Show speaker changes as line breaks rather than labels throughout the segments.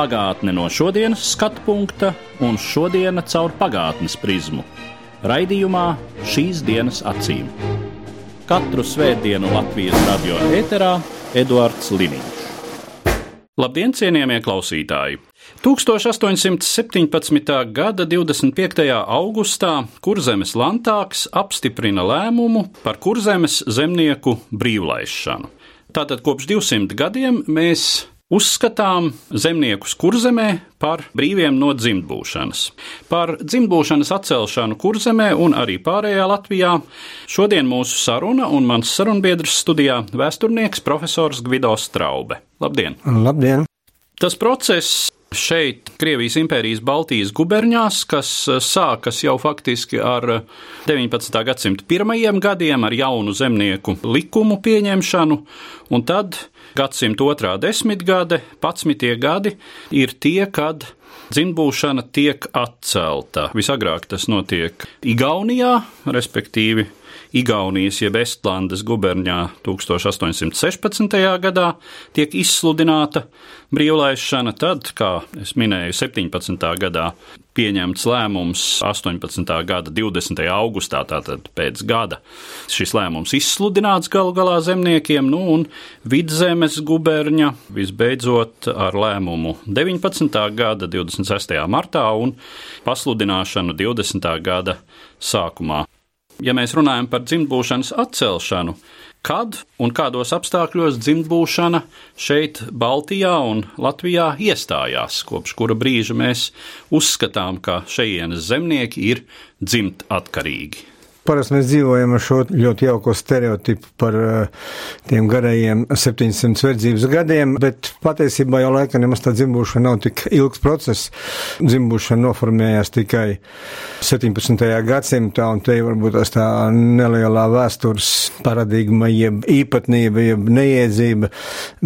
Pagātne no šodienas skatu punkta un šodienas caur pagātnes prizmu. Raidījumā šīs dienas acīm. Katru svētdienu Latvijas radio ēterā Eduards Liniņš. Labdien, cienījamie klausītāji! 1817. gada 25. augustā Kurzemes Lantāks apstiprina lēmumu par Kurzemes zemnieku brīvlaišanu. Tātad kopš 200 gadiem mēs Uzskatām zemniekus kurzemē par brīviem no dzimtbūšanas. Par dzimtbūšanas atcelšanu kurzemē un arī pārējā Latvijā šodien mūsu saruna un mans sarunbiedrs studijā - vēsturnieks profesors Gvido Straube. Labdien!
Labdien!
Tas process šeit, Krievijas impērijas Baltijas guberņās, kas sākas jau faktiski ar 19. gadsimta pirmajiem gadiem, ar jaunu zemnieku likumu pieņemšanu, un tad gadsimta otrā desmitgade, 11. gadi ir tie, kad dzimtbūšana tiek atcelta. Visagrāk tas notiek Igaunijā, respektīvi Igaunijas jeb Estlandes guberņā 1816. gadā tiek izsludināta brīvlaišana, tad, kā es minēju, 17. gadā pieņemts lēmums 18. gada 20. augustā, tātad pēc gada. Šis lēmums izsludināts galu galā zemniekiem, nu un vidzemes guberņa visbeidzot ar lēmumu 19. gada 26. martā un pasludināšanu 20. gada sākumā ja mēs runājam par dzimtbūšanas atcelšanu, kad un kādos apstākļos dzimtbūšana šeit, Baltijā un Latvijā iestājās, kopš kura brīža mēs uzskatām, ka šejienes zemnieki ir dzimt atkarīgi.
Parasti mēs dzīvojam ar šo ļoti jauko stereotipu par uh, tiem garajiem 700 verdzības gadiem, bet patiesībā jau laikam nemaz tā dzimbušana nav tik ilgs process. Dzimbušana noformējās tikai 17. gadsimtā, un te varbūt tās tā nelielā vēstures paradigma, jeb īpatnība, jeb neiedzība.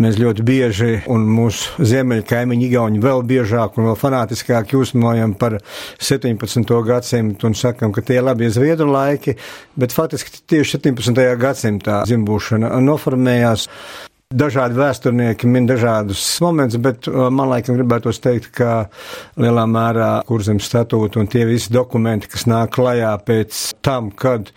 Mēs ļoti bieži, un mūsu ziemeļu kaimiņi Igauni vēl biežāk un vēl fanātiskāk jūsmojam par 17. gadsimtu un sakam, ka tie labie zviedru laiki, laiki, bet faktiski tieši 17. gadsimtā dzimbūšana noformējās. Dažādi vēsturnieki min dažādus momentus, bet uh, man laikam gribētos teikt, ka lielā mērā kurzemes statūta un tie visi dokumenti, kas nāk klajā pēc tam, kad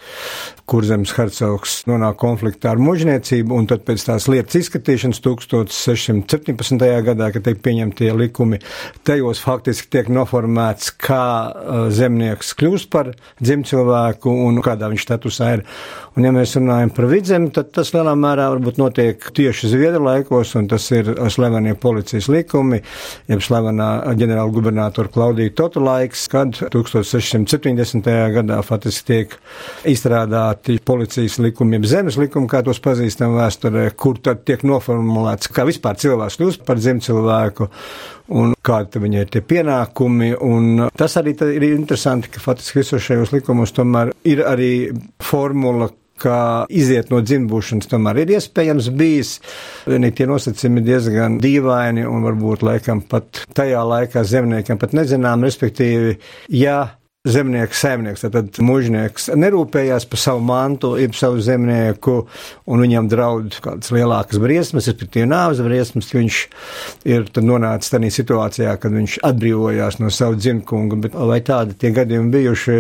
kurzemes hercogs nonāk konfliktā ar mužniecību, un tad pēc tās lietas izskatīšanas 1617. gadā, kad tiek pieņemtie likumi, tajos faktiski tiek noformēts, kā uh, zemnieks kļūst par dzimcilvēku un kādā viņš statusā ir. Un ja mēs runājam par vidzemi, tad tas lielā mērā varbūt notiek tieši Zviedru laikos, un tas ir slavenie policijas likumi, jeb slavenā ģenerāla gubernatora Klaudija Totu laiks, kad 1670. gadā faktiski tiek izstrādāt izstrādāti policijas likumi, jeb zemes likumi, kā tos pazīstam vēsturē, kur tad tiek noformulēts, kā vispār cilvēks kļūst par dzimcilvēku un kādi viņai ir tie pienākumi. Un tas arī ir interesanti, ka faktiski visos šajos likumos tomēr ir arī formula, ka iziet no dzimbūšanas tomēr ir iespējams bijis. Vienīgi tie nosacījumi ir diezgan dīvaini un varbūt laikam pat tajā laikā zemniekiem pat nezinām, respektīvi, ja zemnieks, saimnieks, tad mužnieks nerūpējās par savu mantu, ir savu zemnieku, un viņam draud kādas lielākas briesmas, respektīvi nāves briesmas, viņš ir nonācis tādā situācijā, kad viņš atbrīvojās no savu dzimkunga, bet vai tādi tie gadījumi bijuši,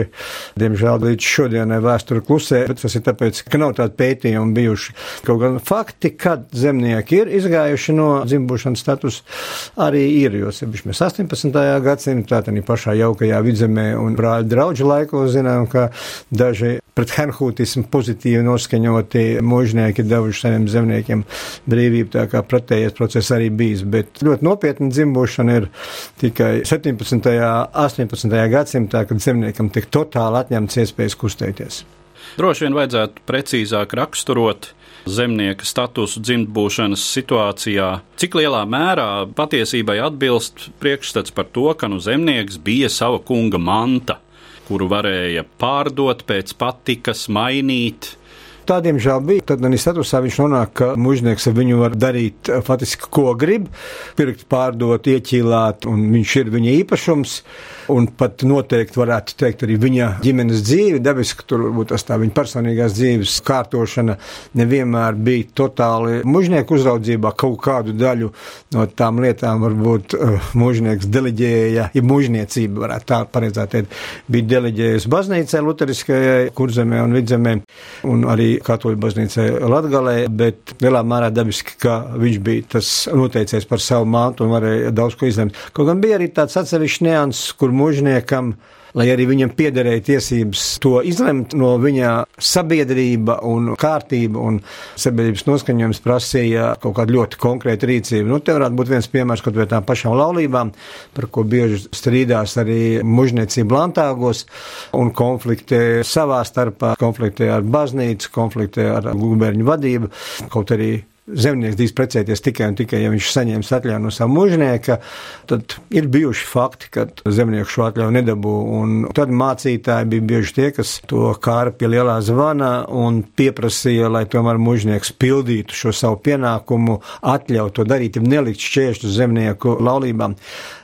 diemžēl līdz šodienai vēsture klusē, bet tas ir tāpēc, ka nav tādi pētījumi bijuši. Kaut gan fakti, kad zemnieki ir izgājuši no dzimbušanas status, arī ir, jo sevišķi mēs 18. gadsimtā, tā pašā jaukajā vidzemē un brāļā draugu laikos zinām, ka daži pret henhūtismu pozitīvi noskaņoti mužnieki devuši saviem zemniekiem brīvību, tā kā pretējais process arī bijis, bet ļoti nopietna dzimbušana ir tikai 17. un 18. gadsimtā, kad zemniekam tik totāli atņemts iespējas kustēties.
Droši vien vajadzētu precīzāk raksturot zemnieka statusu dzimtbūšanas situācijā, cik lielā mērā patiesībai atbilst priekšstats par to, ka nu zemnieks bija sava kunga manta kuru varēja pārdot pēc patikas, mainīt.
Tā, diemžēl, bija. Tad arī statusā viņš nonāk, ka mužnieks ar viņu var darīt eh, faktiski, ko grib, pirkt, pārdot, ieķīlāt, un viņš ir viņa īpašums. Un pat noteikti varētu teikt arī viņa ģimenes dzīve, dabiski tur varbūt tas tā viņa personīgās dzīves kārtošana nevienmēr bija totāli mužnieku uzraudzībā. Kaut kādu daļu no tām lietām varbūt uh, mužnieks deleģēja, ja mužniecība varētu tā pareizāk teikt, bija deleģējusi baznīcai luteriskajai, kurzemē un vidzemē, un arī katoļu baznīcai Latgalē, bet lielā mērā dabiski, ka viņš bija tas noteicies par savu mātu un varēja daudz ko izlemt. Kaut gan bija arī tāds atsevišķs nians, kur mužniekam, lai arī viņam piederēja tiesības to izlemt, no viņa sabiedrība un kārtība un sabiedrības noskaņojums prasīja kaut kādu ļoti konkrētu rīcību. Nu, te varētu būt viens piemērs kaut vai tām pašām laulībām, par ko bieži strīdās arī mužniecība lantāgos un konflikti savā starpā, konflikti ar baznīcu, konflikti ar guberņu vadību, kaut arī zemnieks drīz precēties tikai un tikai, ja viņš saņems atļauju no sava mužnieka, tad ir bijuši fakti, ka zemnieks šo atļauju nedabū. Un tad mācītāji bija bieži tie, kas to kāra pie lielā zvana un pieprasīja, lai tomēr mužnieks pildītu šo savu pienākumu, atļautu to darīt, nelikt šķēršļus zemnieku laulībām.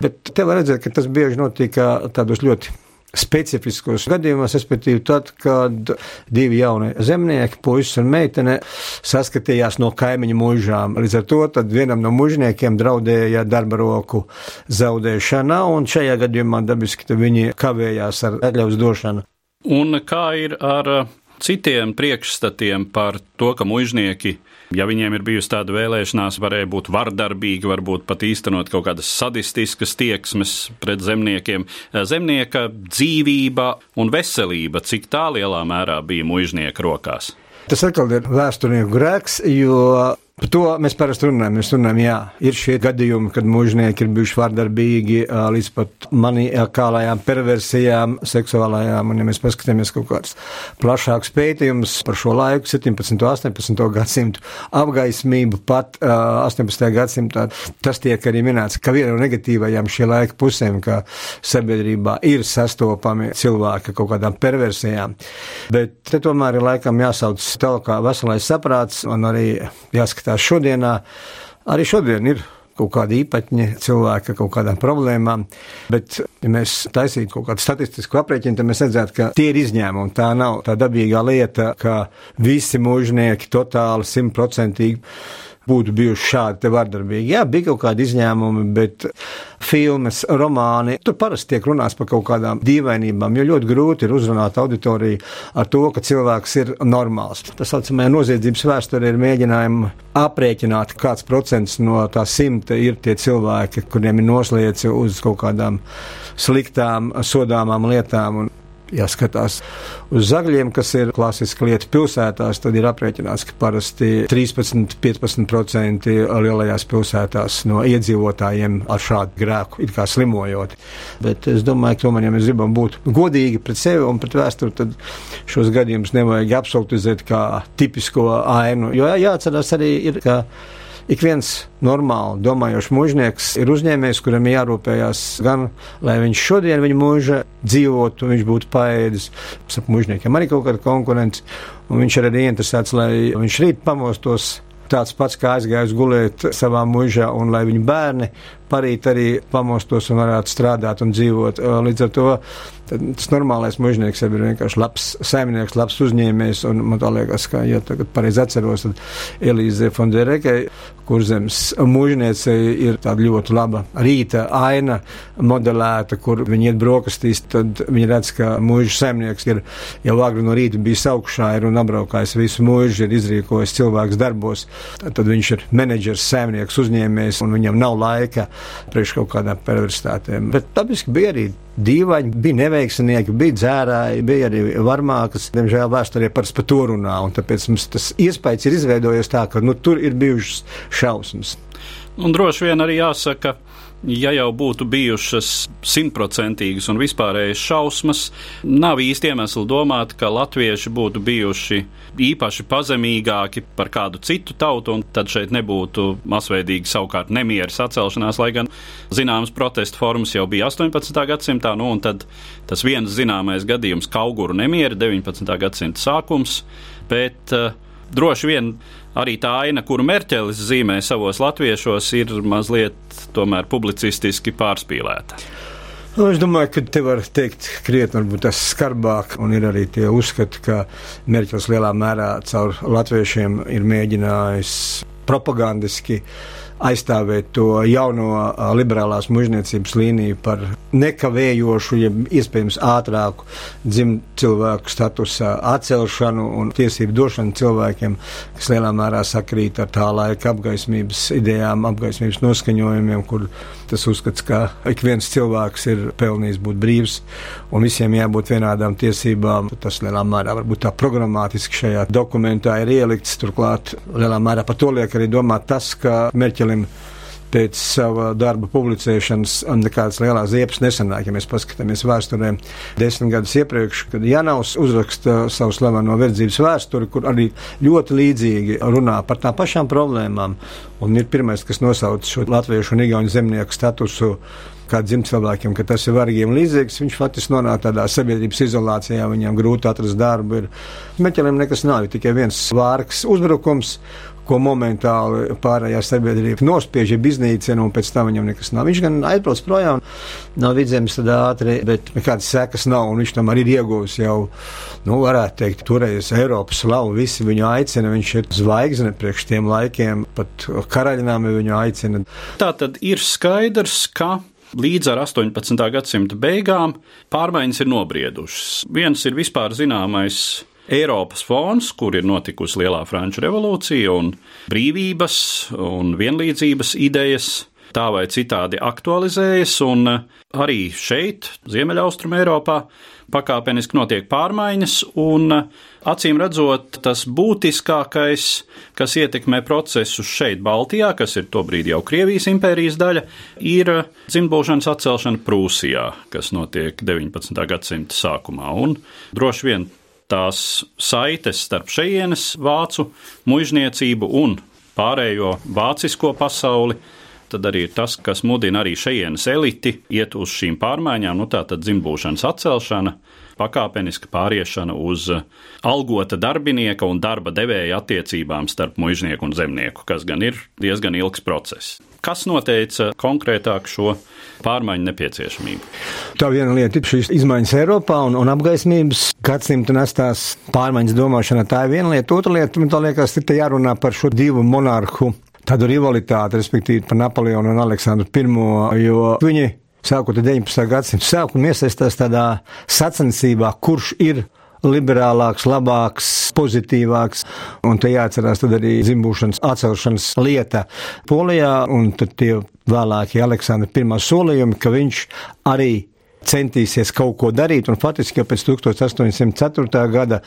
Bet te var redzēt, ka tas bieži notika tādos ļoti specifiskos gadījumos, respektīvi tad, kad divi jaunie zemnieki, puisis un meitene, saskatījās no kaimiņu mūžām. Līdz ar to vienam no mužniekiem draudēja darba roku zaudēšana, un šajā gadījumā dabiski viņi kavējās ar atļaus došanu.
Un kā ir ar citiem priekšstatiem par to, ka mužnieki Ja viņiem ir bijusi tāda vēlēšanās, varēja būt vardarbīgi, varbūt pat īstenot kaut kādas sadistiskas tieksmes pret zemniekiem. Zemnieka dzīvība un veselība, cik tā lielā mērā bija mužnieka rokās?
Tas atkal ir vēsturnieku grēks, jo Par to mēs parasti runājam. Mēs runājam, jā, ir šie gadījumi, kad mužnieki ir bijuši vardarbīgi līdz pat maniakālajām perversijām, seksuālajām. Un, ja mēs paskatāmies kaut kādus plašākus pētījumus par šo laiku, 17. un 18. gadsimtu apgaismību, pat uh, 18. gadsimtā, tas tiek arī minēts, ka viena no negatīvajām šī laika pusēm, ka sabiedrībā ir sastopami cilvēki kaut kādām perversijām. Bet te tomēr ir laikam jāsauc tālāk veselais saprāts un arī jāskatās jāskatās šodienā. Arī šodien ir kaut kādi īpaņi cilvēki ar kaut kādām problēmām, bet, ja mēs taisītu kaut kādu statistisku aprēķinu, tad mēs redzētu, ka tie ir izņēmumi. Tā nav tā dabīgā lieta, ka visi mūžnieki totāli simtprocentīgi būtu bijuši šādi vardarbīgi. Jā, bija kaut kādi izņēmumi, bet filmas, romāni, tur parasti tiek runāts par kaut kādām dīvainībām, jo ļoti grūti ir uzrunāt auditoriju ar to, ka cilvēks ir normāls. Tas, saucamajā noziedzības vēsturē, ir mēģinājumi aprēķināt, kāds procents no tā simta ir tie cilvēki, kuriem ir noslēdz uz kaut kādām sliktām, sodāmām lietām. Un ja skatās uz zagļiem, kas ir klasiski lieta pilsētās, tad ir aprēķināts, ka parasti 13-15% lielajās pilsētās no iedzīvotājiem ar šādu grēku ir kā slimojot. Bet es domāju, ka tomēr, ja mēs gribam būt godīgi pret sevi un pret vēsturi, tad šos gadījumus nevajag absolutizēt kā tipisko ainu, jo jāatcerās arī ir, ka ik viens normāli domājošs mužnieks ir uzņēmējs, kuram jārūpējas gan, lai viņš šodien viņa mūža dzīvotu, viņš būtu paēdis, ap mužniekiem arī kaut kāda konkurence, un viņš ir arī interesēts, lai viņš rīt pamostos tāds pats, kā aizgājis gulēt savā mūžā, un lai viņa bērni parīt arī pamostos un varētu strādāt un dzīvot. Līdz ar to tas normālais mužnieks jau ir vienkārši labs saimnieks, labs uzņēmējs, man liekas, ka, ja tagad pareizi atceros, tad Elīze Fondereke, kur zemes mužniece ir tāda ļoti laba rīta aina modelēta, kur viņi iet brokastīs, tad viņi redz, ka mūža saimnieks ir jau agri no rīta bijis augšā ir un apbraukājis visu mūžu, ir izrīkojis cilvēks darbos, tad viņš ir menedžers, saimnieks, uzņēmējs, un viņam nav laika priekš kaut kādām perversitātēm. Bet dabiski bija arī dīvaini, bija neveiksnieki, bija dzērāji, bija arī varmākas. Diemžēl vēsturē par to runā, un tāpēc mums tas iespējas ir izveidojies tā, ka nu, tur ir bijušas šausmas.
Un droši vien arī jāsaka, ja jau būtu bijušas simtprocentīgas un vispārējas šausmas, nav īsti iemesli domāt, ka latvieši būtu bijuši īpaši pazemīgāki par kādu citu tautu, un tad šeit nebūtu masveidīgi savukārt nemieru sacelšanās, lai gan zināmas protestu formas jau bija 18. gadsimtā, nu un tad tas viens zināmais gadījums - Kauguru nemieri 19. gadsimta sākums, bet uh, droši vien arī tā aina, kuru Merķelis zīmē savos latviešos, ir mazliet tomēr publicistiski pārspīlēta.
Nu, es domāju, ka te var teikt krietni varbūt tas skarbāk, un ir arī tie uzskati, ka Merķels lielā mērā caur latviešiem ir mēģinājis propagandiski aizstāvēt to jauno liberālās mužniecības līniju par nekavējošu, ja iespējams ātrāku dzimt cilvēku statusa atcelšanu un tiesību došanu cilvēkiem, kas lielā mērā sakrīt ar tā laika apgaismības idejām, apgaismības noskaņojumiem, kur tas uzskats, ka ik viens cilvēks ir pelnījis būt brīvs un visiem jābūt vienādām tiesībām. Tas lielā mērā varbūt tā programmatiski šajā dokumentā ir ielikts. Turklāt lielā mērā par to liek arī domāt tas, ka Merķelim pēc sava darba publicēšanas nekādas lielas ziepes nesanāk. Ja mēs paskatāmies vēsturē desmit gadus iepriekš, kad Janovs uzraksta savu slaveno verdzības vēsturi, kur arī ļoti līdzīgi runā par tām pašām problēmām, un ir pirmais, kas nosauc šo latviešu un igauņu zemnieku statusu kā dzimtscilvēkiem, ka tas ir vargiem līdzīgs. Viņš faktiski nonāk tādā sabiedrības izolācijā, viņam grūti atrast darbu. Ir. Meķeliem nekas nav, tikai viens vārks uzbrukums, ko momentāli pārējā sabiedrība nospiež, ir iznīcina, un pēc tam viņam nekas nav. Viņš gan aizbrauc projām no vidzemes tad ātri, bet nekādas sekas nav, un viņš tam arī ir ieguvis jau, nu, varētu teikt, toreiz Eiropas slavu, visi viņu aicina, viņš ir zvaigzne priekš tiem laikiem, pat karaļinām viņu aicina.
Tā tad ir skaidrs, ka līdz ar 18. gadsimta beigām pārmaiņas ir nobriedušas. Viens ir vispār zināmais Eiropas fons, kur ir notikusi Lielā Franču revolūcija un brīvības un vienlīdzības idejas. Tā vai citādi aktualizējas, un arī šeit, Ziemeļaustrum Eiropā, pakāpeniski notiek pārmaiņas, un acīm redzot, tas būtiskākais, kas ietekmē procesus šeit, Baltijā, kas ir tobrīd jau Krievijas impērijas daļa, ir dzimbūšanas atcelšana Prūsijā, kas notiek 19. gadsimta sākumā. Un droši vien tās saites starp šejienes vācu muizniecību un pārējo vācisko pasauli, tad arī ir tas, kas mudina arī šejienes eliti iet uz šīm pārmaiņām, nu tā tad dzimbūšanas atcelšana, pakāpeniska pāriešana uz algota darbinieka un darba devēja attiecībām starp muiznieku un zemnieku, kas gan ir diezgan ilgs process. Kas noteica konkrētāk šo pārmaiņu nepieciešamību?
Tā viena lieta ir šīs izmaiņas Eiropā un, un apgaismības gadsimta nestās pārmaiņas domāšana. Tā ir viena lieta. Otra lieta, man liekas, ir jārunā par šo divu monarhu tādu rivalitāti, respektīvi par Napoleonu un Aleksandru I, jo viņi sākot ar 19. gadsimtu sākumu iesaistās tādā sacensībā, kurš ir liberālāks, labāks, pozitīvāks. Un te jāatcerās arī zimbūšanas atcelšanas lieta Polijā un tad tie vēlākie Aleksandra pirmā solījumi, ka viņš arī centīsies kaut ko darīt, un faktiski jau pēc 1804. gada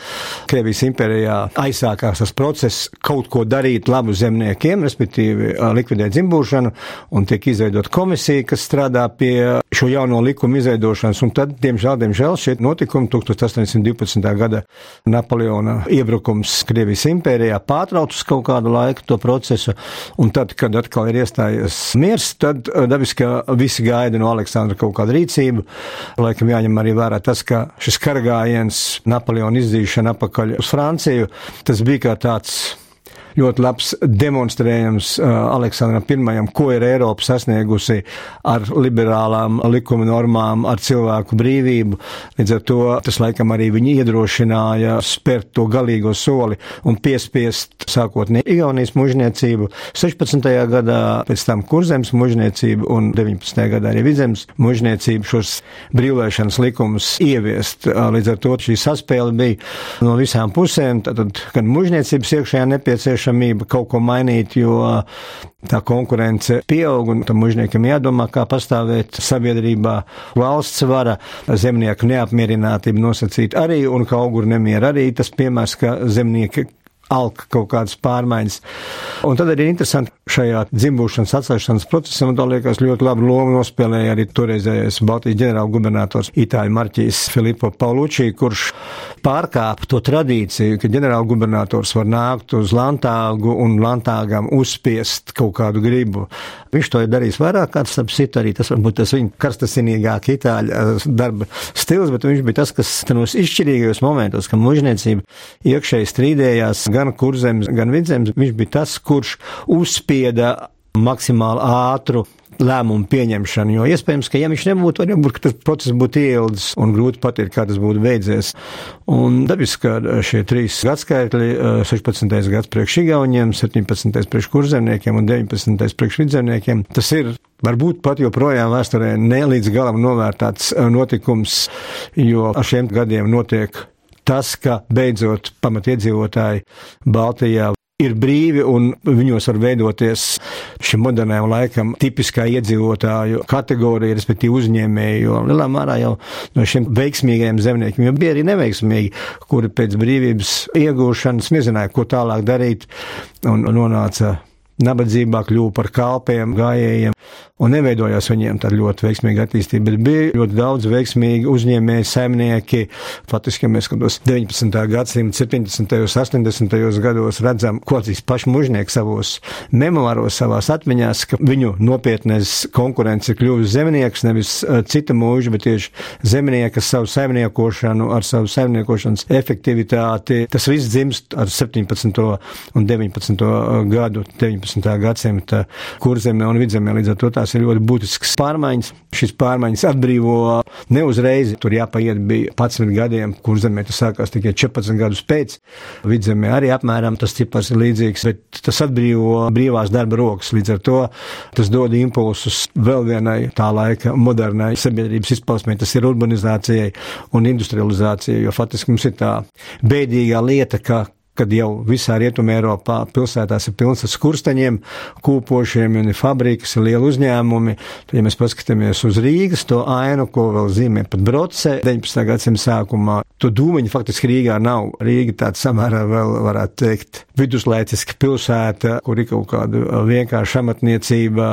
Krievijas impērijā aizsākās tas process kaut ko darīt labu zemniekiem, respektīvi likvidēt dzimbūšanu, un tiek izveidot komisija, kas strādā pie šo jauno likumu izveidošanas, un tad, diemžēl, diemžēl šie notikumi 1812. gada Napoleona iebrukums Krievijas impērijā pārtrauc kaut kādu laiku to procesu, un tad, kad atkal ir iestājies miers, tad dabiski visi gaida no Aleksandra kaut kādu rīcību, Laikam jāņem arī vērā tas, ka šis karagājiens, Napoleona izdzīšana apakaļ uz Franciju, tas bija kā tāds ļoti labs demonstrējums uh, Aleksandram I, ko ir Eiropa sasniegusi ar liberālām likuma normām, ar cilvēku brīvību. Līdz ar to tas laikam arī viņi iedrošināja spērt to galīgo soli un piespiest sākotnēji Igaunijas mužniecību, 16. gadā pēc tam kurzemes mužniecību un 19. gadā arī vidzemes mužniecību šos brīvlēšanas likumus ieviest. Uh, līdz ar to šī saspēle bija no visām pusēm, tad gan mužniecības iekšējā nepieciešama nepieciešamība kaut ko mainīt, jo tā konkurence pieaug un tam mužniekam jādomā, kā pastāvēt sabiedrībā. Valsts vara, zemnieku neapmierinātība nosacīt arī un ka auguru nemiera arī tas piemērs, ka zemnieki alka kaut kādas pārmaiņas. Un tad arī interesanti šajā dzimbūšanas atcelšanas procesā, man liekas, ļoti labu lomu nospēlēja arī toreizējais Baltijas ģenerāla gubernators Itāļu Marķīs Filipo Paulučī, kurš pārkāpa to tradīciju, ka ģenerāla gubernators var nākt uz Lantāgu un Lantāgam uzspiest kaut kādu gribu. Viņš to ir darījis vairāk kāds, ap citu arī tas varbūt tas viņa karstasinīgāk itāļu eh, darba stils, bet viņš bija tas, kas tanos izšķirīgajos momentos, ka mužniecība iekšēji strīdējās gan kurzems, gan vidzems, viņš bija tas, kurš uzspieda maksimāli ātru lēmumu pieņemšanu, jo iespējams, ka ja viņš nebūtu, varbūt tas process būtu ieldzis un grūti pateikt, kā tas būtu beidzies. Un dabiski, ka šie trīs gadskaitļi, 16. gads priekš Igauniem, 17. priekš kurzemniekiem un 19. priekš vidzemniekiem, tas ir Varbūt pat joprojām vēsturē ne līdz galam novērtāts notikums, jo ar šiem gadiem notiek tas, ka beidzot pamatiedzīvotāji Baltijā ir brīvi un viņos var veidoties šim modernajam laikam tipiskā iedzīvotāju kategorija, respektīvi uzņēmēji, jo lielā mērā jau no šiem veiksmīgajiem zemniekiem jau bija arī neveiksmīgi, kuri pēc brīvības iegūšanas nezināja, ko tālāk darīt un nonāca nabadzībā, kļuva par kalpiem, gājējiem un neveidojās viņiem tāda ļoti veiksmīga attīstība, bet bija ļoti daudz veiksmīgi uzņēmēji, saimnieki. Faktiski, ja mēs skatāmies 19. gadsimta 70. un 80. gados, redzam, ko šīs paši mužnieki savos memoāros, savās atmiņās, ka viņu nopietnēs konkurence ir kļuvusi zemnieks, nevis uh, cita mūža, bet tieši zemnieka savu saimniekošanu, ar savu saimniekošanas efektivitāti. Tas viss dzimst ar 17. un 19. gadu, 19. gadsimta kurzemē un vidzemē. Līdz ar to tās ir ļoti būtisks pārmaiņas. Šis pārmaiņas atbrīvo ne uzreiz, tur jāpaiet bija 11 gadiem, kur zemē tas sākās tikai 14 gadus pēc. Vidzemē arī apmēram tas cipars ir līdzīgs, bet tas atbrīvo brīvās darba rokas. Līdz ar to tas dod impulsus vēl vienai tā laika modernai sabiedrības izpausmē, tas ir urbanizācijai un industrializācijai, jo faktiski mums ir tā bēdīgā lieta, ka kad jau visā Rietumē Eiropā pilsētās ir pilns ar skursteņiem, kūpošiem, un ir fabrikas, ir lieli uzņēmumi. Tad, ja mēs paskatāmies uz Rīgas, to ainu, ko vēl zīmē pat Broce 19. gadsimta sākumā, to dūmeņu faktiski Rīgā nav. Rīga tāds samērā vēl varētu teikt viduslaiciska pilsēta, kur ir kaut kāda vienkārša amatniecība,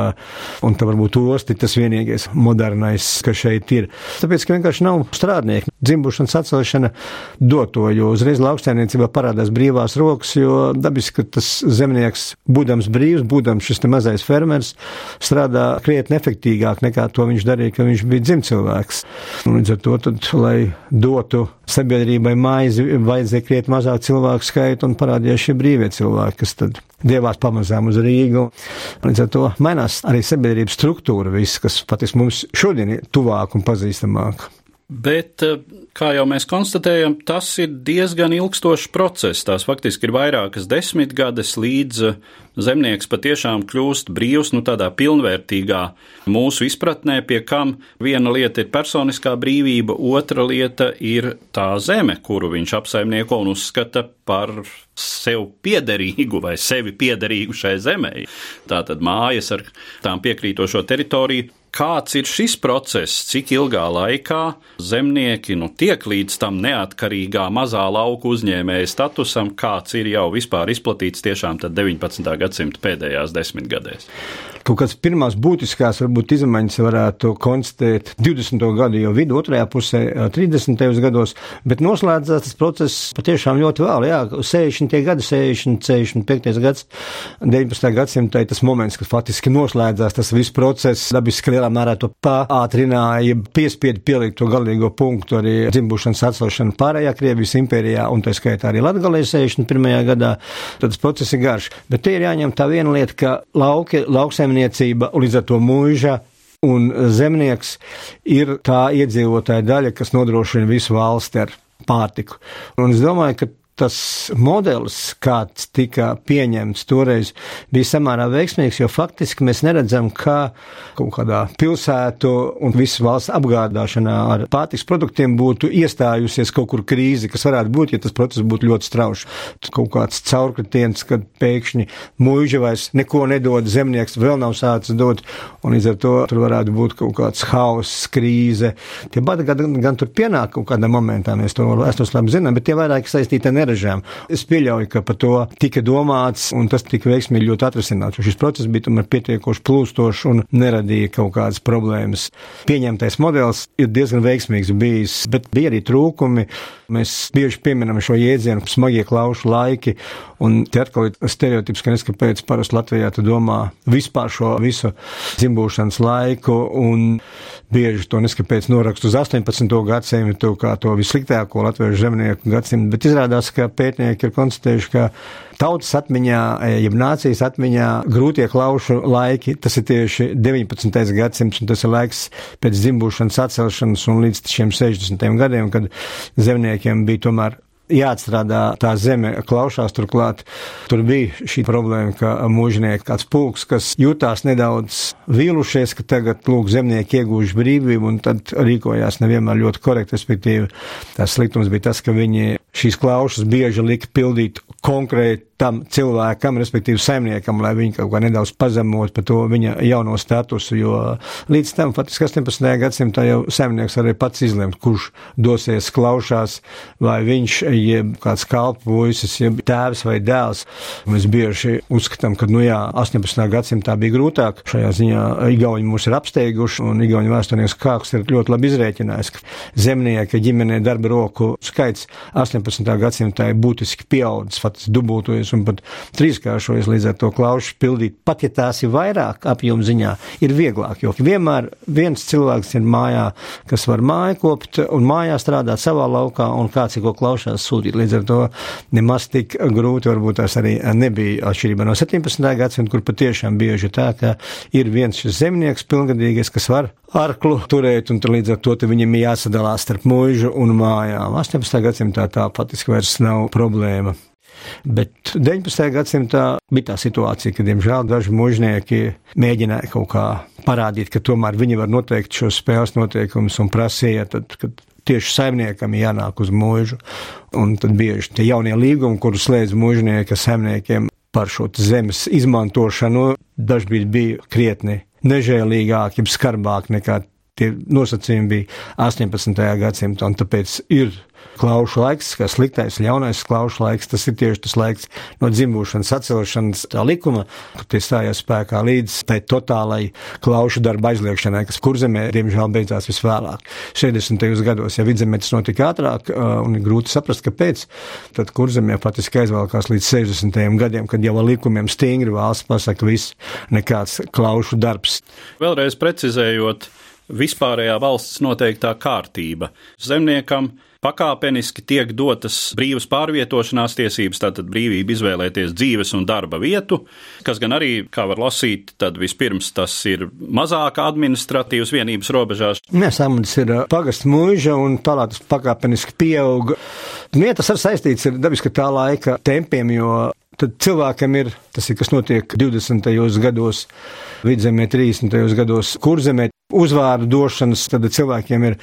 un tā varbūt osti tas vienīgais modernais, kas šeit ir. Tāpēc, ka vienkārši nav strādnieku. Dzimbušanas atcelšana doto, jo uzreiz lauksainiecībā parādās brīvā brīvās rokas, jo dabiski tas zemnieks, būdams brīvs, būdams šis mazais fermers, strādā krietni efektīvāk nekā to viņš darīja, kad viņš bija dzimcilvēks. Līdz ar to, tad, lai dotu sabiedrībai maizi, vajadzēja krietni mazāk cilvēku skaitu un parādījās šie brīvie cilvēki, kas tad dievās pamazām uz Rīgu. Līdz ar to mainās arī sabiedrības struktūra, viss, kas patiesi mums šodien ir tuvāk un pazīstamāk.
Bet, eh, kā jau mēs konstatējam, tas ir diezgan ilgstošs process. Tās faktiski ir vairākas desmitgades, līdz eh, zemnieks patiešām kļūst brīvs, nu tādā pilnvērtīgā mūsu izpratnē, pie kam viena lieta ir personiskā brīvība, otra lieta ir tā zeme, kuru viņš apsaimnieko un uzskata par sev piederīgu vai sevi piederīgu šai zemē. Tātad mājas ar tām piekrītošo teritoriju Kāds ir šis process, cik ilgā laikā zemnieki nu, tiek līdz tam neatkarīgā mazā lauku uzņēmēja statusam, kāds ir jau vispār izplatīts tiešām 19. gadsimta pēdējās desmitgadēs?
Kaut kādas pirmās būtiskās varbūt izmaiņas varētu konstatēt 20. gadu jau vidu, otrajā pusē, 30. gados, bet noslēdzās tas process patiešām ļoti vēl, jā, 60. gadi, 60, 65. gads, 19. gadsimtā ir tas moments, kad faktiski noslēdzās tas viss process, dabiski lielā mērā to pātrināja, piespiedu pielikt to galīgo punktu arī dzimbušanas atcelšanu pārējā Krievijas impērijā, un tā skaitā arī Latgalē 61. gadā, tad tas process ir garš, bet te ir jāņem tā viena lieta, ka lauki, lauksēm saimniecība, līdz ar to mūža un zemnieks ir tā iedzīvotāja daļa, kas nodrošina visu valsti ar pārtiku. Un es domāju, ka tas modelis, kāds tika pieņemts toreiz, bija samērā veiksmīgs, jo faktiski mēs neredzam, kā kaut kādā pilsētu un visas valsts apgādāšanā ar pārtiks produktiem būtu iestājusies kaut kur krīze, kas varētu būt, ja tas process būtu ļoti strauši. Kaut kāds caurkritiens, kad pēkšņi mūža vairs neko nedod, zemnieks vēl nav sācis dot, un līdz ar to tur varētu būt kaut kāds hauss, krīze. Tie badi gan, gan tur pienāk kaut kādā momentā, mēs to, es to labi zinām, bet tie vairāk saistīti ar neražām. Es pieļauju, ka par to tika domāts, un tas tika veiksmīgi ļoti atrisināts. Šis process bija tomēr pietiekoši plūstošs un neradīja kaut kādas problēmas. Pieņemtais modelis ir diezgan veiksmīgs bijis, bet bija arī trūkumi. Mēs bieži pieminam šo jēdzienu smagie klaušu laiki, un te atkal ir stereotips, ka nes kāpēc parasti Latvijā tu domā vispār šo visu dzimbūšanas laiku, un bieži to neskapēc norakstu uz 18. gadsimtu kā to vissliktāko latviešu zemnieku gadsimtu, bet izrādās, ka pētnieki ir konstatējuši, ka tautas atmiņā, jeb nācijas atmiņā grūtie klaušu laiki, tas ir tieši 19. gadsimts, un tas ir laiks pēc dzimbūšanas atcelšanas un līdz šiem 60. gadiem, kad zemniekiem bija tomēr jāatstrādā tā zeme klaušās. Turklāt tur bija šī problēma, ka mūžnieki kāds pulks, kas jutās nedaudz vīlušies, ka tagad lūk zemnieki iegūši brīvību un tad rīkojās nevienmēr ļoti korekti, respektīvi tas sliktums bija tas, ka viņi šīs klaušas bieži lika pildīt konkrētam cilvēkam, respektīvi saimniekam, lai viņi kaut kā nedaudz pazemot par to viņa jauno statusu, jo līdz tam, faktiski 18. gadsimtā jau saimnieks arī pats izlemt, kurš dosies klaušās, vai viņš, jeb kāds kalpojusis, jeb tēvs vai dēls. Mēs bieži uzskatām, ka, nu jā, 18. gadsimtā bija grūtāk. Šajā ziņā Igauni mūs ir apsteiguši, un Igauni vēsturnieks Kāks ir ļoti labi izrēķinājis, ka zemnieka ģimenē darba roku skaits 18. gadsimtā ir būtiski pieaudzis pats dubultojas un pat trīskāršojas, līdz ar to klaušu pildīt, pat ja tās ir vairāk apjomu ziņā, ir vieglāk, jo vienmēr viens cilvēks ir mājā, kas var māju kopt un mājā strādāt savā laukā un kāds ir ko klaušās sūtīt. Līdz ar to nemaz tik grūti varbūt tās arī nebija atšķirībā no 17. gadsimta, kur patiešām bieži tā, ka ir viens šis zemnieks pilngadīgais, kas var arklu turēt, un līdz ar to viņam ir jāsadalās starp mūžu un mājām. 18. gadsimtā tā patiesībā vairs nav problēma. Bet 19. gadsimtā bija tā situācija, ka, diemžēl, daži mužnieki mēģināja kaut kā parādīt, ka tomēr viņi var noteikt šos spēles noteikumus un prasīja, tad, kad tieši saimniekam jānāk uz mūžu. Un tad bieži tie jaunie līgumi, kurus slēdz mužnieki saimniekiem par šo zemes izmantošanu, dažkārt bija krietni nežēlīgāki, skarbāki nekā tie nosacījumi bija 18. gadsimtā, tāpēc ir klaušu laiks, kā sliktais, ļaunais klaušu laiks, tas ir tieši tas laiks no dzimšanas atcelšanas tā likuma, kad tie stājās spēkā līdz tai totālai klaušu darba aizliekšanai, kas kurzemē, diemžēl, beidzās visvēlāk. 60. gados, ja vidzemē tas notika ātrāk, un ir grūti saprast, kāpēc, tad kurzemē faktiski aizvēlkās līdz 60. gadiem, kad jau ar likumiem stingri valsts pasaka viss, nekāds klaušu darbs.
Vēlreiz precizējot, vispārējā valsts noteiktā kārtība zemniekam pakāpeniski tiek dotas brīvas pārvietošanās tiesības, tātad brīvība izvēlēties dzīves un darba vietu, kas gan arī, kā var lasīt, tad vispirms tas ir mazāk administratīvas vienības robežās.
Nē, samudis ir pagasts mūža un tālāk tas pakāpeniski pieauga. Nu, ja tas ir saistīts ar dabiski tā laika tempiem, jo tad cilvēkam ir tas, ir, kas notiek 20. gados, vidzemē, 30. gados, kurzemē, uzvārdu došanas, tad cilvēkiem ir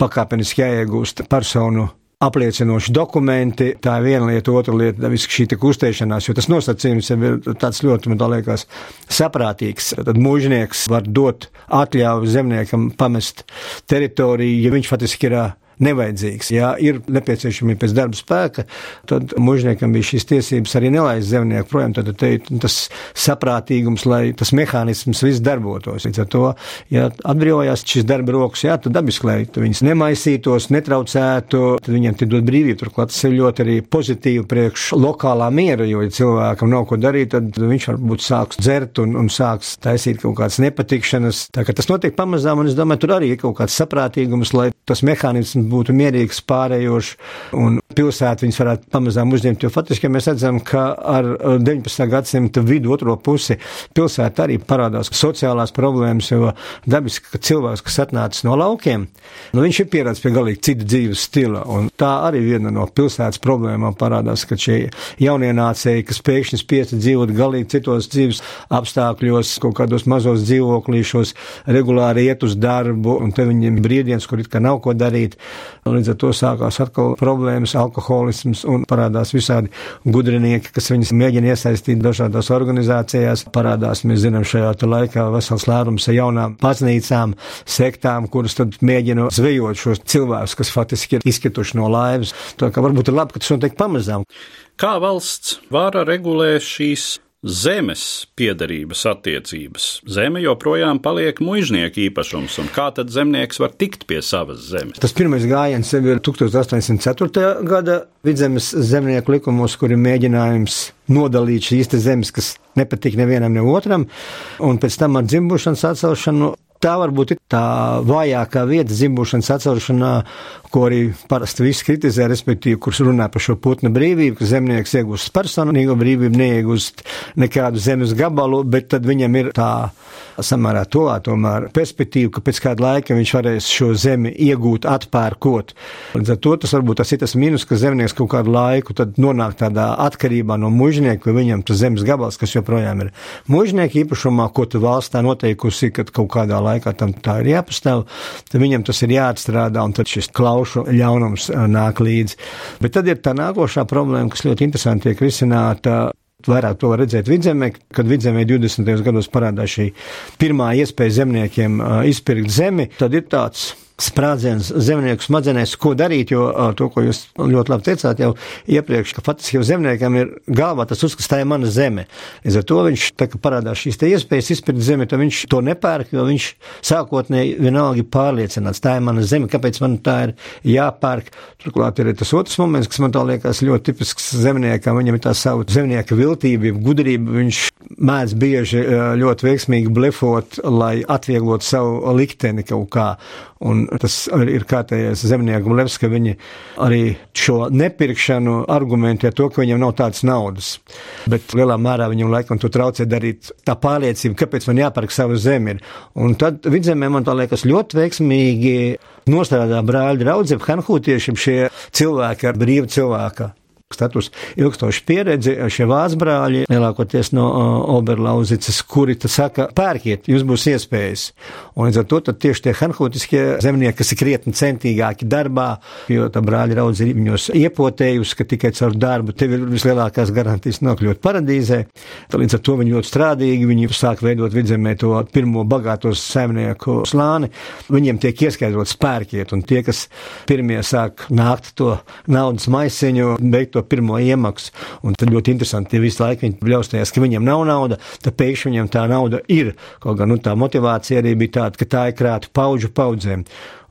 pakāpeniski jāiegūst personu apliecinoši dokumenti. Tā ir viena lieta, otra lieta - šī kustēšanās, jo tas nosacījums ir tāds ļoti, man liekas, saprātīgs. Tad mūžnieks var dot atļauju zemniekam pamest teritoriju, ja viņš faktiski ir nevajadzīgs. Ja ir nepieciešami pēc darba spēka, tad mužniekam bija šīs tiesības arī nelaist zemnieku projām. Tad te ir tas saprātīgums, lai tas mehānisms viss darbotos. Līdz ar to, ja atbrīvojās šis darba rokas, jā, tad dabiski, lai viņas nemaisītos, netraucētu, tad viņiem tik dot brīvību. Turklāt tas ir ļoti arī pozitīvi priekš lokālā miera, jo, ja cilvēkam nav ko darīt, tad viņš varbūt sāks dzert un, un sāks taisīt kaut kādas nepatikšanas. Tā kā tas notiek pamazām, un es domāju, tur arī ir kaut kāds saprātīgums, lai tas mehānisms būtu mierīgs, pārējošs, un pilsētu viņas varētu pamazām uzņemt. Jo faktiski mēs redzam, ka ar 19. gadsimta vidu otro pusi pilsētā arī parādās sociālās problēmas, jo dabiski, ka cilvēks, kas atnācis no laukiem, nu, viņš ir pieradis pie galīgi cita dzīves stila, un tā arī viena no pilsētas problēmām parādās, ka šie jaunienācēji, kas pēkšņi spiesti dzīvot galīgi citos dzīves apstākļos, kaut kādos mazos dzīvoklīšos, regulāri iet uz darbu, un te viņiem brīvdienas, kur it kā nav ko darīt, Līdz ar to sākās atkal problēmas alkoholisms un parādās visādi gudrinieki, kas viņus mēģina iesaistīt dažādās organizācijās. Parādās, mēs zinām, šajā laikā vesels lērums ar jaunām paznīcām, sektām, kuras tad mēģina zvejot šos cilvēkus, kas faktiski ir izkrituši no laivas. Tā kā varbūt ir labi, ka tas notiek pamazām.
Kā valsts vara regulē šīs zemes piederības attiecības. Zeme joprojām paliek muiznieka īpašums, un kā tad zemnieks var tikt pie savas zemes?
Tas pirmais gājiens jau ir 1804. gada vidzemes zemnieku likumos, kur ir mēģinājums nodalīt šīs zemes, kas nepatīk nevienam ne otram, un pēc tam ar dzimbušanas atcelšanu Tā varbūt ir tā vājākā vieta dzimbušanas atcelšanā, ko arī parasti visi kritizē, respektīvi, kurš runā par šo putnu brīvību, ka zemnieks iegūst personīgo brīvību, neiegūst nekādu zemes gabalu, bet tad viņam ir tā samērā tuvā tomēr perspektīva, ka pēc kāda laika viņš varēs šo zemi iegūt, atpērkot. Līdz ar to tas varbūt tas ir tas mīnus, ka zemnieks kaut kādu laiku tad nonāk tādā atkarībā no mužnieka, vai viņam tas zemes gabals, kas joprojām ir mužnieka īpašumā, ko tu valsts tā noteikusi, ka kaut kādā laikā tam tā ir jāpastāv, tad viņam tas ir jāatstrādā, un tad šis klaušu ļaunums nāk līdzi. Bet tad ir tā nākošā problēma, kas ļoti interesanti tiek risināta Vairāk to var redzēt vidzemē, kad vidzemē 20. gados parādās šī pirmā iespēja zemniekiem izpirkt zemi, tad ir tāds sprādziens zemnieku smadzenēs, ko darīt, jo to, ko jūs ļoti labi teicāt jau iepriekš, ka faktiski jau zemniekam ir galvā tas uzskats, tā ir mana zeme. Līdz ar to viņš, tā parādās šīs iespējas izpirkt zemi, tad viņš to nepērk, jo viņš sākotnēji vienalga ir pārliecināts, tā ir mana zeme, kāpēc man tā ir jāpērk. Turklāt ir tas otrs moments, kas man tā liekas ļoti tipisks zemniekam, viņam ir tā savu zemnieka viltība, gudrība, viņš mēdz bieži ļoti veiksmīgi blefot, lai atvieglotu savu likteni kaut kā. Un tas ir kārtējais zemnieku levs, ka viņi arī šo nepirkšanu argumentē to, ka viņiem nav tādas naudas. Bet lielā mērā viņam laikam to traucē darīt tā pārliecība, kāpēc man jāpērk savu zemi. Un tad vidzemē man tā liekas ļoti veiksmīgi nostrādā brāļi draudzi, hanhūtieši šie cilvēki ar brīvu cilvēku status, ilgstoša pieredze. Šie vāzbrāļi, lielākoties no uh, Oberlauzicas, kuri saka, pērkiet, jums būs iespējas. Un līdz ar to tieši tie hanhūtiskie zemnieki, kas ir krietni centīgāki darbā, jo tā brāļa raudze ir viņos iepotējusi, ka tikai caur darbu tev ir vislielākās garantijas nokļūt paradīzē. Tad līdz ar to viņi ļoti strādīgi, viņi sāk veidot vidzemē to pirmo bagātos saimnieku slāni. Viņiem tiek ieskaidrots pērkiet, un tie, kas pirmie sāk nākt to naudas maisiņu, beigt to pirmo iemaksu. Un tad ļoti interesanti, ja visu laiku viņi bļaustījās, ka viņiem nav nauda, tad pēkšņi viņiem tā nauda ir. Kaut gan nu, tā motivācija arī bija tāda, ka tā ir krāta paudžu paudzēm.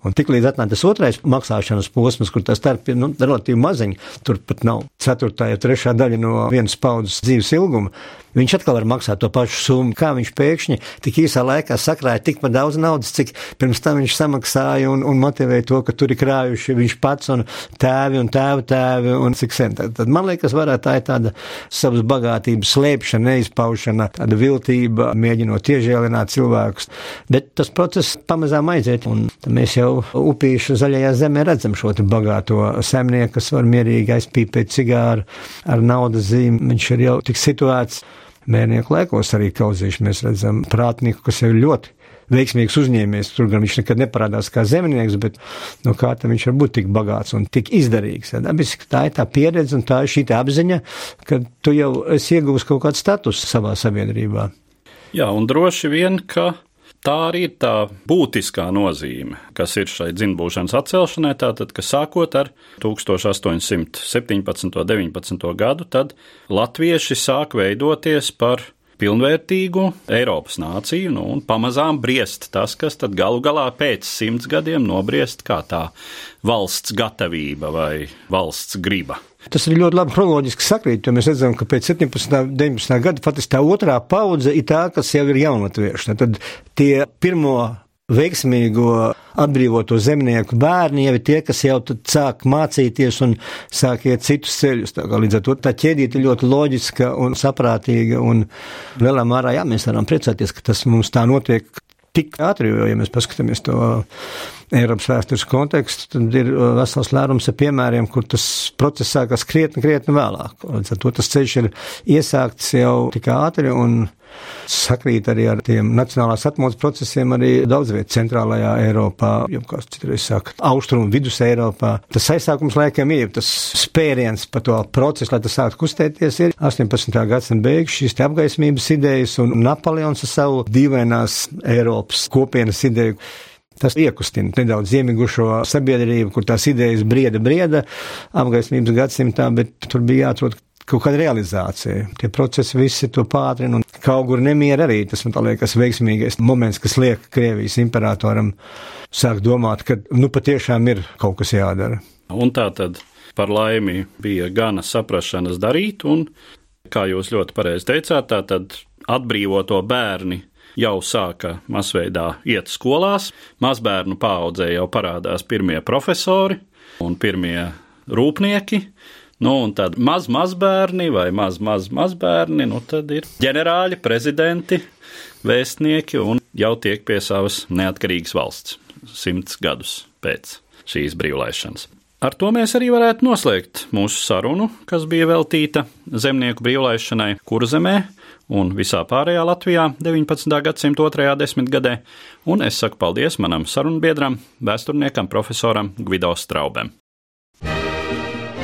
Un tiklīdz atnāk tas otrais maksāšanas posms, kur tas starp ir nu, relatīvi maziņš, tur pat nav ceturtā, ja trešā daļa no vienas paudzes dzīves ilguma, viņš atkal var maksāt to pašu summu. Kā viņš pēkšņi tik īsā laikā sakrāja tikpat daudz naudas, cik pirms tam viņš samaksāja un, un motivēja to, ka tur ir krājuši viņš pats un tēvi un tēva tēvi un cik sen. Tad, tad man liekas, varētu tā ir tāda savas bagātības slēpšana, neizpaušana, tāda viltība, mēģinot iežēlināt cilvēkus. Bet tas process pamazām aiziet, un mēs jau upīšu zaļajā zemē redzam šo bagāto saimnieku, kas var mierīgi aizpīpēt cigāru ar naudas zīmi. Viņš ir jau tik situēts mērnieku laikos arī kauzīši. Mēs redzam prātnieku, kas ir ļoti veiksmīgs uzņēmējs. Tur gan viņš nekad neparādās kā zemnieks, bet no kā tam viņš var būt tik bagāts un tik izdarīgs. Ja, tā ir tā pieredze un tā ir šī apziņa, ka tu jau esi ieguvis kaut kādu statusu savā sabiedrībā.
Jā, un droši vien, ka Tā arī ir tā būtiskā nozīme, kas ir šai dzimbūšanas atcelšanai. Tātad, ka sākot ar 1817. un 19. gadu, tad latvieši sāk veidoties par pilnvērtīgu Eiropas nāciju, nu, un pamazām briest tas, kas tad galu galā pēc simts gadiem nobriest kā tā valsts gatavība vai valsts griba.
Tas ir ļoti labi chronoloģiski sakrīt, jo mēs redzam, ka pēc 17. un 19. gada faktiski tā otrā paudze ir tā, kas jau ir jaunatvieši. Tad tie pirmo veiksmīgo atbrīvoto zemnieku bērni jau ir tie, kas jau sāk mācīties un sāk iet citus ceļus. Līdz ar to tā ķēdīte ļoti loģiska un saprātīga, un lielā mērā, jā, mēs varam priecāties, ka tas mums tā notiek tik ātri, jo, ja mēs paskatāmies to Eiropas vēstures kontekstu, tad ir uh, vesels lērums ar piemēriem, kur tas process sākas krietni, krietni vēlāk. Līdz ar to tas ceļš ir iesākts jau tik ātri un sakrīt arī ar tiem nacionālās atmodas procesiem arī daudz viet centrālajā Eiropā, jau kāds citreiz saka, austrumu vidus Eiropā. Tas aizsākums laikam ir, tas spēriens pa to procesu, lai tas sāktu kustēties, ir 18. gadsimta beigas šīs apgaismības idejas un Napoleons ar savu dīvainās Eiropas kopienas ideju. Tas iekustina nedaudz iemigušo sabiedrību, kur tās idejas brieda, brieda apgaismības gadsimtā, bet tur bija jāatrod kaut kāda realizācija. Tie procesi visi to pātrina, un kaut kur nemiera arī tas, man liekas, veiksmīgais moments, kas liek Krievijas imperatoram sākt domāt, ka nu patiešām ir kaut kas jādara.
Un tā tad par laimi bija gana saprašanas darīt, un, kā jūs ļoti pareizi teicāt, tā tad atbrīvoto bērni jau sāka masveidā iet skolās. Mazbērnu paudzē jau parādās pirmie profesori un pirmie rūpnieki. Nu, un tad maz mazbērni vai maz maz mazbērni, nu tad ir ģenerāļi, prezidenti, vēstnieki un jau tiek pie savas neatkarīgas valsts simts gadus pēc šīs brīvlaišanas. Ar to mēs arī varētu noslēgt mūsu sarunu, kas bija veltīta zemnieku brīvlaišanai Kurzemē un visā pārējā Latvijā 19. gadsimta otrajā desmitgadē, un es saku paldies manam sarunbiedram, vēsturniekam, profesoram Gvido Straubem.